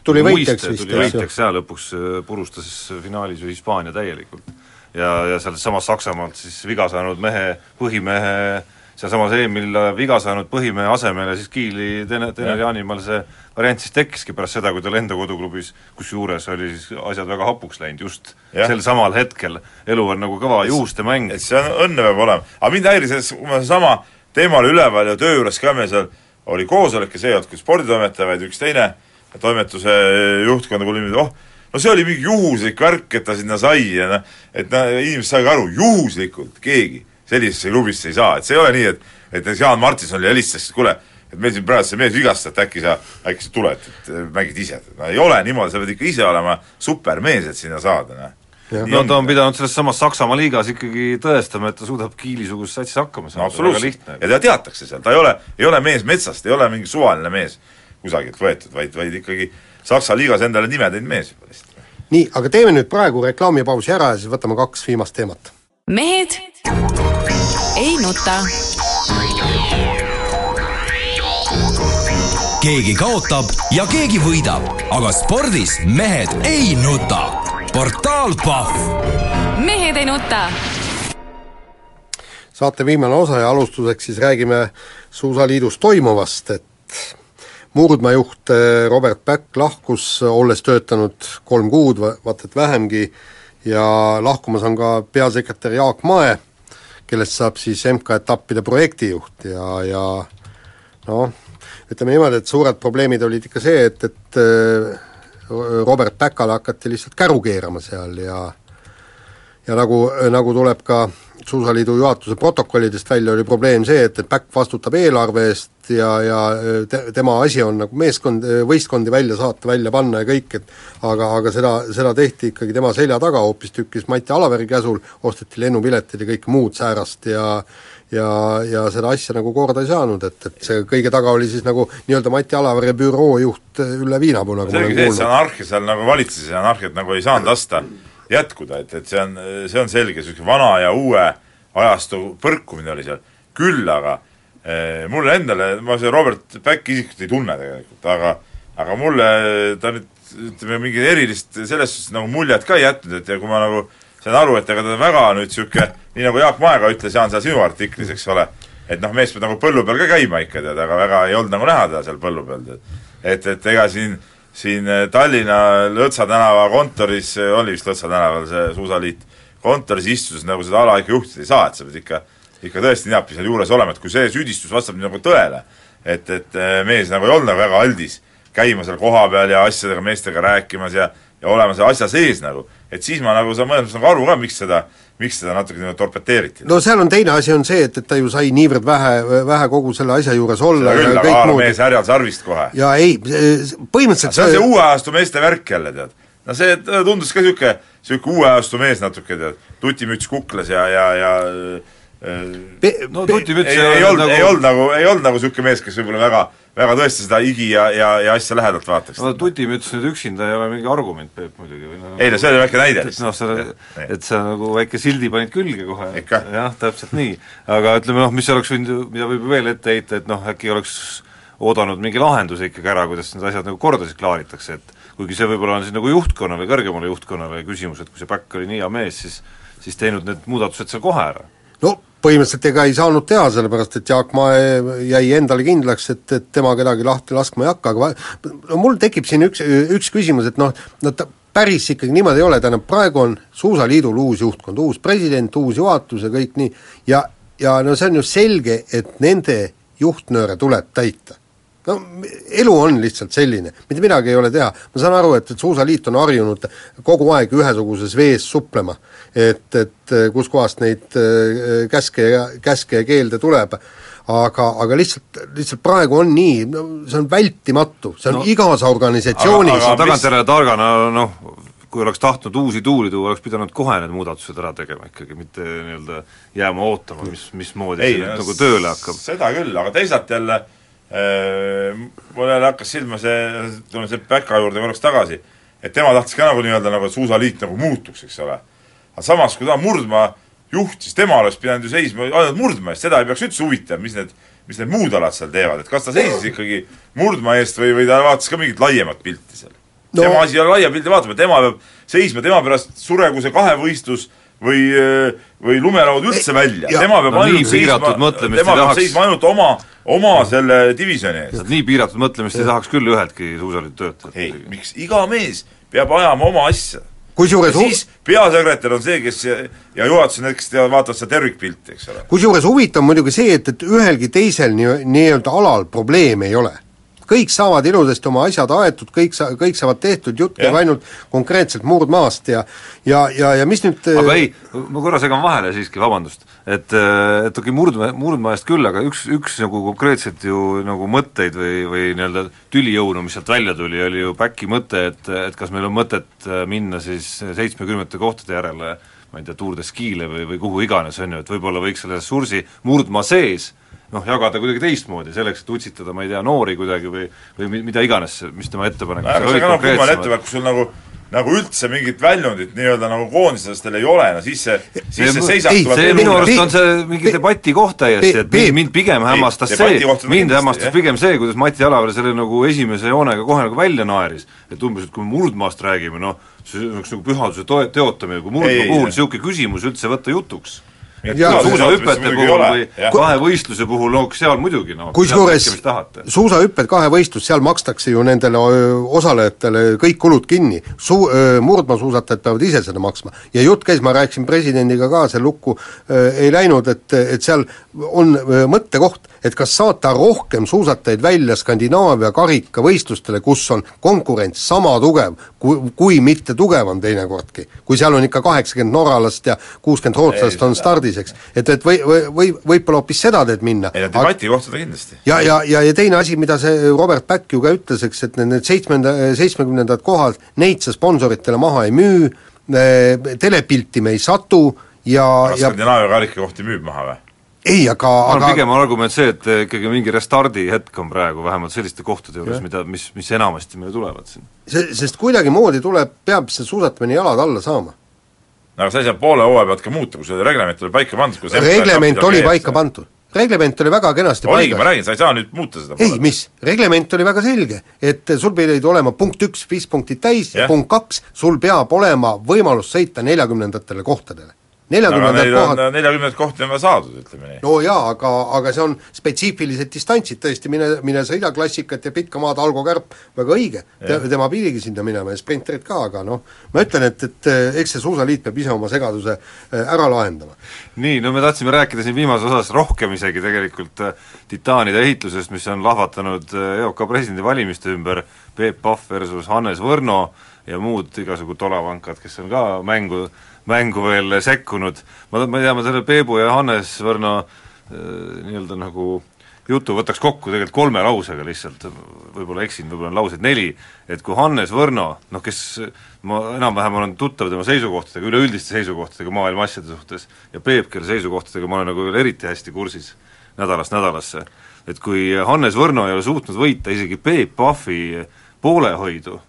tuli võitjaks vist, tuli võitjaks ja lõpuks purustas finaalis ju Hispaania täielikult. Ja, ja sealtsamas Saksamaalt siis viga saanud mehe, põhimehe sealsamas EM-il viga saanud põhimehe asemele siis Kiili Tene-, Tenerianimal see variant siis tekkiski pärast seda, kui tal enda koduklubis, kusjuures oli siis asjad väga hapuks läinud just ja. sel samal hetkel, elu on nagu kõva juustemäng. et see on, õnne peab olema. aga mind häiris, et kui ma seesama teema oli üleval ja töö juures ka meil seal oli koosolek ja see ei olnud küll sporditoimetaja, vaid üks teine toimetuse juhtkond nagu oli niimoodi, oh, no see oli mingi juhuslik värk, et ta sinna sai ja noh, et noh, inimesed said aru, juhuslikult keegi sellisesse klubisse ei saa, et see ei ole nii, et et näiteks Jaan Martinson helistas, et kuule, et meil siin praegu see mees vigastas, et äkki sa, äkki sa tuled, et mängid ise. no ei ole niimoodi, sa pead ikka ise olema supermees, et sinna saada, noh. no ta on pidanud selles samas Saksamaa liigas ikkagi tõestama, et ta suudab Kiili-suguses satsis hakkama no saada, väga absoluutselt, lihtne. ja teda teatakse seal, ta ei ole, ei ole mees metsast, ei ole mingi suvaline mees kusagilt võetud, vaid, vaid ikkagi Saksa liigas endale nime teinud mees juba lihtsalt. nii, aga teeme nüüd praegu reklaamipausi ära ja siis võtame kaks viimast teemat. Mehed ei nuta. keegi kaotab ja keegi võidab, aga spordis mehed ei nuta. portaal Pahv mehed ei nuta. saate viimane osa ja alustuseks siis räägime Suusaliidus toimuvast, et murdmajuht eh, Robert Päkk lahkus, olles töötanud kolm kuud, vaata et vähemgi, ja lahkumas on ka peasekretär Jaak Mae, kellest saab siis MK-etappide projektijuht. Ja, ja noh, ütleme niimoodi, et suured probleemid olid ikka see, et, et eh, Robert Päkale hakati lihtsalt käru keerama seal ja ja nagu, nagu tuleb ka Suusaliidu juhatuse protokollidest välja, oli probleem see, et, et Päkk vastutab eelarve eest ja, ja te, tema asi on nagu meeskond, võistkondi välja saata, välja panna ja kõik, et aga, aga seda, seda tehti ikkagi tema selja taga hoopistükkis Mati Alaveri käsul, osteti lennupiletid ja kõike muud säärast ja ja, ja seda asja nagu korda ei saanud, et, et see kõige taga oli siis nagu nii-öelda Mati Alavere büroo juht Ülle Viinapuu, nagu ma olen see, et see kuulnud. anarhia seal nagu valitses ja anarhiat nagu ei saanud lasta jätkuda, et, et see on, see on selge, niisugune vana ja uue ajastu põrkumine oli seal, küll aga eh, mulle endale, ma seda Robert Päkki isiklikult ei tunne tegelikult, aga aga mulle ta nüüd ütleme, mingit erilist selles suhtes nagu muljet ka ei jätnud, et ja kui ma nagu sain aru, et ega ta väga nüüd niisugune, nii nagu Jaak Maega ütles, Jaan, seal sinu artiklis, eks ole, et noh, mees peab nagu põllu peal ka käima ikka, tead, aga väga ei olnud nagu näha teda seal põllu peal, tead. et, et ega siin, siin Tallinna Lõõtsa tänava kontoris, oli vist Lõõtsa tänaval see suusaliit, kontoris istudes nagu seda ala ikka juhtida ei saa, et sa pead ikka, ikka tõesti näebki seal juures olema, et kui see süüdistus vastab nagu tõele, et, et eh, mees nagu ei olnud nagu väga aldis käima seal kohapeal ja asjadega, meestega rääkimas ja ja olema selle asja sees nagu, et siis ma nagu saan mõnes mõttes nagu aru ka, miks seda, miks seda natuke niimoodi torpeteeriti. no seal on teine asi, on see, et, et ta ju sai niivõrd vähe, vähe kogu selle asja juures olla seda küll, aga kõik Aaro muud mees härjal sarvist kohe. ja ei, põhimõtteliselt see on see uue ajastu meeste värk jälle, tead. no see tundus ka niisugune, niisugune uue ajastu mees natuke, tead, tutimüts kuklas ja, ja, ja pe- no pe- tutimüts ei, ei olnud nagu..., ei olnud nagu, ei olnud nagu niisugune mees, kes võib-olla väga, väga tõesti seda higi ja, ja, ja asja lähedalt vaataks. no tutimüts nüüd üksinda ei ole mingi argument, Peep, muidugi või noh ei no see oli väike näide noh, Nii. et sa nagu väike sildi panid külge kohe, jah, täpselt nii. aga ütleme noh, mis oleks võinud, mida võib ju veel ette heita, et noh, äkki oleks oodanud mingi lahenduse ikkagi ära, kuidas need asjad nagu korda siis klaaritakse, et kuigi see võib-olla on siis nagu juhtkonnale, kõrgemale juhtkonnale küsimus, et kui see Päkk oli nii hea mees, siis siis teinud need muudatused seal kohe ära. no põhimõtteliselt ega ei saanud teha, sellepärast et Jaak Mae jäi endale kindlaks, et, et tema kedagi lahti laskma ei hakka, aga no mul tekib siin üks, üks küsimus, et noh, no ta päris ikkagi niimoodi ei ole, tähendab praegu on Suusaliidul uus juhtkond, uus president, uus juhatus ja kõik nii, ja, ja no see on ju selge, et nende juhtnööre tuleb täita no elu on lihtsalt selline, mitte midagi ei ole teha. ma saan aru, et, et Suusaliit on harjunud kogu aeg ühesuguses vees suplema, et, et kuskohast neid äh, käske ja, käske ja keelde tuleb, aga, aga lihtsalt, lihtsalt praegu on nii, see on vältimatu, see on no, igas organisatsioonis aga- aga mis- tagantjärele targana noh, kui oleks tahtnud uusi tuuli tuua, oleks pidanud kohe need muudatused ära tegema ikkagi, mitte nii-öelda jääma ootama, mis, mismoodi see nüüd nagu tööle hakkab. seda küll, aga teisalt jälle äh, mul jälle hakkas silma see, tuleme selle Päka juurde korraks tagasi, et tema tahtis ka nagu nii-öelda nagu, et suusaliit nagu muutuks, eks ole. Aga samas, kui ta murdma juht, siis tema oleks pidanud ju seisma ainult murdma eest, seda ei peaks üldse huvitama, mis need, mis need muud alad seal teevad, et kas ta seisis ikkagi murdma eest või, või ta vaatas ka mingit laiemat pilti seal No- tema asi ei ole laia pildi vaatama, tema peab seisma, tema pärast suregu see kahevõistlus või, või lumelaud üldse välja, ja- tema peab no nii ainult seisma, tema peab tahaks. seisma ainult oma, oma selle divisjoni eest. nii piiratud mõtlemist ei tahaks küll üheltki suusaliidu töötajalt. ei, miks, iga mees peab ajama oma asja. Kusjuures ja siis peasekretär on see, kes ja juhatus on need, kes teevad, vaatavad seda tervikpilti, eks ole. kusjuures huvitav muidugi see, et, et ühelgi teisel nii, nii-öelda alal probleeme ei ole. Kõik saavad ilusasti oma asjad aetud, kõik sa-, kõik saavad tehtud, jutt käib ainult konkreetselt murdmaast ja ja, ja, ja mis nüüd aga ei, ma korra segan vahele siiski, vabandust, et et okei, murdma, murdmaast küll, aga üks, üks nagu konkreetselt ju nagu mõtteid või, või nii-öelda tülijõunu, mis sealt välja tuli, oli ju Päki mõte, et, et kas meil on mõtet äh, minna siis seitsmekümnendate kohtade järele ma ei tea, Tour de Skile või, või kuhu iganes, on ju, et võib-olla võiks selle ressursi murdmaa sees noh, jagada kuidagi teistmoodi, selleks, et utsitada, ma ei tea, noori kuidagi või või mi- mida iganes, mis tema ettepanekud aga see on ka noh, kummaline ettepanek, kui sul nagu nagu üldse mingit väljundit nii-öelda nagu koondislastel ei ole, no siis see, siis see seisak ei, tuleb see minu arust on see mingi debati koht täiesti, et mind, mind pigem hämmastas see, mind hämmastas pigem see, kuidas Mati Alaver selle nagu esimese joonega kohe nagu välja naeris. et umbes, et kui me murdmaast räägime, noh, see oleks nagu pühaduse toe-, teotamine, kui murdmaa puhul niisugune küsimus üldse võtta jutuks. Suusahüpete puhul või kahevõistluse puhul, no seal muidugi, no kusjuures suusahüpped, kahevõistlus, seal makstakse ju nendele osalejatele kõik kulud kinni. Suu-, murdmaasuusatajad peavad ise seda maksma. ja jutt käis, ma rääkisin presidendiga ka, see lukku öö, ei läinud, et, et seal on öö, mõttekoht, et kas saata rohkem suusatajaid välja Skandinaavia karikavõistlustele, kus on konkurents sama tugev, kui, kui mitte tugevam teinekordki. kui seal on ikka kaheksakümmend norralast ja kuuskümmend rootslast on stardis, eks. et, et või, või, või võib-olla hoopis seda teed minna. ei no debati kohta ta kindlasti. ja, ja, ja, ja teine asi, mida see Robert Back ju ka ütles, eks, et need, need seitsmenda, seitsmekümnendad kohad, neid sa sponsoritele maha ei müü, telepilti me ei satu ja, kas ja Skandinaavia karikakohti müüb maha või? ei, aga, ma arvan, aga pigem on argument see, et eh, ikkagi mingi restardi hetk on praegu vähemalt selliste kohtade juures, mida, mis, mis enamasti meile tulevad siin. see, sest kuidagimoodi tuleb, peab see suusatamine jalad alla saama. Aga sa ei saa poole hooaja pealt ka muuta, kui see reglement oli paika pandud, kui reglement oli paika pandud. reglement oli väga kenasti oligi, ma räägin, sa ei saa nüüd muuta seda ei, mis, reglement oli väga selge, et sul pidid olema punkt üks, viis punktid täis ja Jah. punkt kaks, sul peab olema võimalus sõita neljakümnendatele kohtadele. Neil on kohad neljakümnendat kohti on ka saadud, ütleme nii. no jaa, aga, aga see on spetsiifilised distantsid tõesti, mine, mine sõida klassikat ja pikka maad, Algo Kärp, väga õige Te,, tema pidigi sinna minema ja sprinterid ka, aga noh, ma ütlen, et, et eh, eks see Suusaliit peab ise oma segaduse eh, ära lahendama. nii, no me tahtsime rääkida siin viimases osas rohkem isegi tegelikult äh, titaanide ehitusest, mis on lahvatanud äh, EOK presidendivalimiste ümber, Peep Pahv versus Hannes Võrno ja muud igasugu tolavankad, kes on ka mängu, mängu veel sekkunud. ma, ma ei tea, ma selle Peebu ja Hannes Võrno äh, nii-öelda nagu jutu võtaks kokku tegelikult kolme lausega lihtsalt, võib-olla eksin, võib-olla on lauseid neli, et kui Hannes Võrno, noh kes ma enam-vähem olen tuttav tema seisukohtadega, üleüldiste seisukohtadega maailma asjade suhtes, ja Peep, kelle seisukohtadega ma olen nagu veel eriti hästi kursis nädalast nädalasse, et kui Hannes Võrno ei ole suutnud võita isegi Peep Pahvi poolehoidu,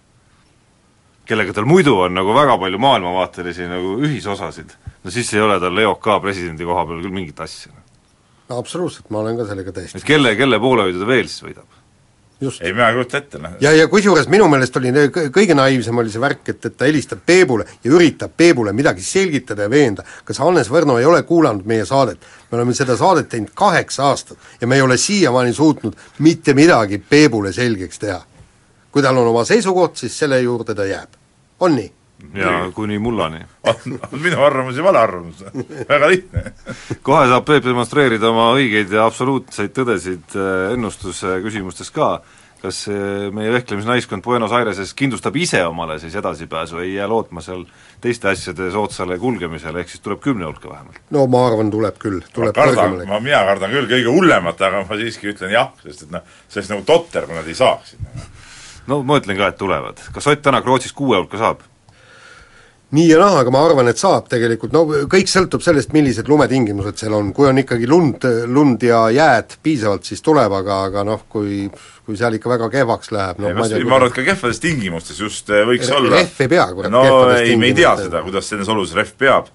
kellega tal muidu on nagu väga palju maailmavaatelisi nagu ühisosasid, no siis ei ole tal EOK presidendi koha peal küll mingit asja. absoluutselt, ma olen ka sellega et täiesti kelle, kelle poolehoidu ta veel siis võidab? just. ei, mina ei kujuta ette, noh. ja, ja kusjuures minu meelest oli kõige naiivsem oli see värk, et, et ta helistab Peebule ja üritab Peebule midagi selgitada ja veenda. kas Hannes Võrno ei ole kuulanud meie saadet? me oleme seda saadet teinud kaheksa aastat ja me ei ole siiamaani suutnud mitte midagi Peebule selgeks teha. kui tal on oma seisukoht, siis selle juurde ta jääb. On nii? ja kuni mullani. on, minu arvamus ja vale arvamus, väga lihtne. kohe saab Peep demonstreerida oma õigeid ja absoluutseid tõdesid äh, ennustuse küsimustes ka, kas äh, meie vehklemisnaiskond Buenos Aireses kindlustab ise omale siis edasipääsu, ei jää lootma seal teiste asjade soodsale kulgemisele, ehk siis tuleb kümne hulka vähemalt? no ma arvan, tuleb küll, ma tuleb kardan, kõrgemale. ma, mina kardan küll kõige hullemat, aga ma siiski ütlen jah, sest et noh, see oleks nagu totter, kui nad ei saaks sinna. No ma ütlen ka, et tulevad. kas Ott Tänak Rootsis kuue hulka saab? nii ja naa, aga ma arvan, et saab tegelikult, no kõik sõltub sellest, millised lumetingimused seal on, kui on ikkagi lund, lund ja jääd piisavalt, siis tuleb, aga, aga noh, kui kui seal ikka väga kehvaks läheb, noh ma ei tea, ma arvan, et ka kehvades tingimustes just eh, võiks Re- olla. rehv ei pea, kurat, no ei, me ei tea seda, kuidas nendes oludes rehv peab,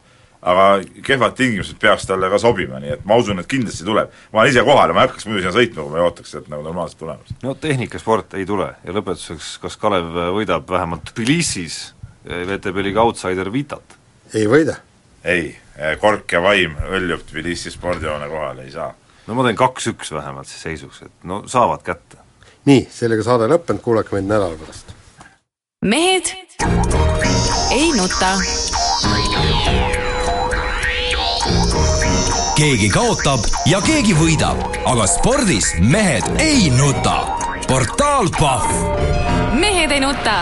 aga kehvad tingimused peaks talle ka sobima, nii et ma usun, et kindlasti tuleb. ma olen ise kohal ja ma ei hakkaks muidu sinna sõitma, kui ma ei ootaks sealt nagu normaalset tulemust. no tehnikasport ei tule ja lõpetuseks, kas Kalev võidab vähemalt Tbilisis VTB liiga outsider Vitat? ei võida. ei, kork ja vaim hõljub Tbilisi spordihoone kohale, ei saa. no ma teen kaks-üks vähemalt siis seisuks, et no saavad kätte. nii, sellega saade lõppenud, kuulake meid nädala pärast. mehed ei nuta. Keegi kaotab ja keegi võidab, aga spordis mehed ei nuta. Portaal Pahv. Mehed ei nuta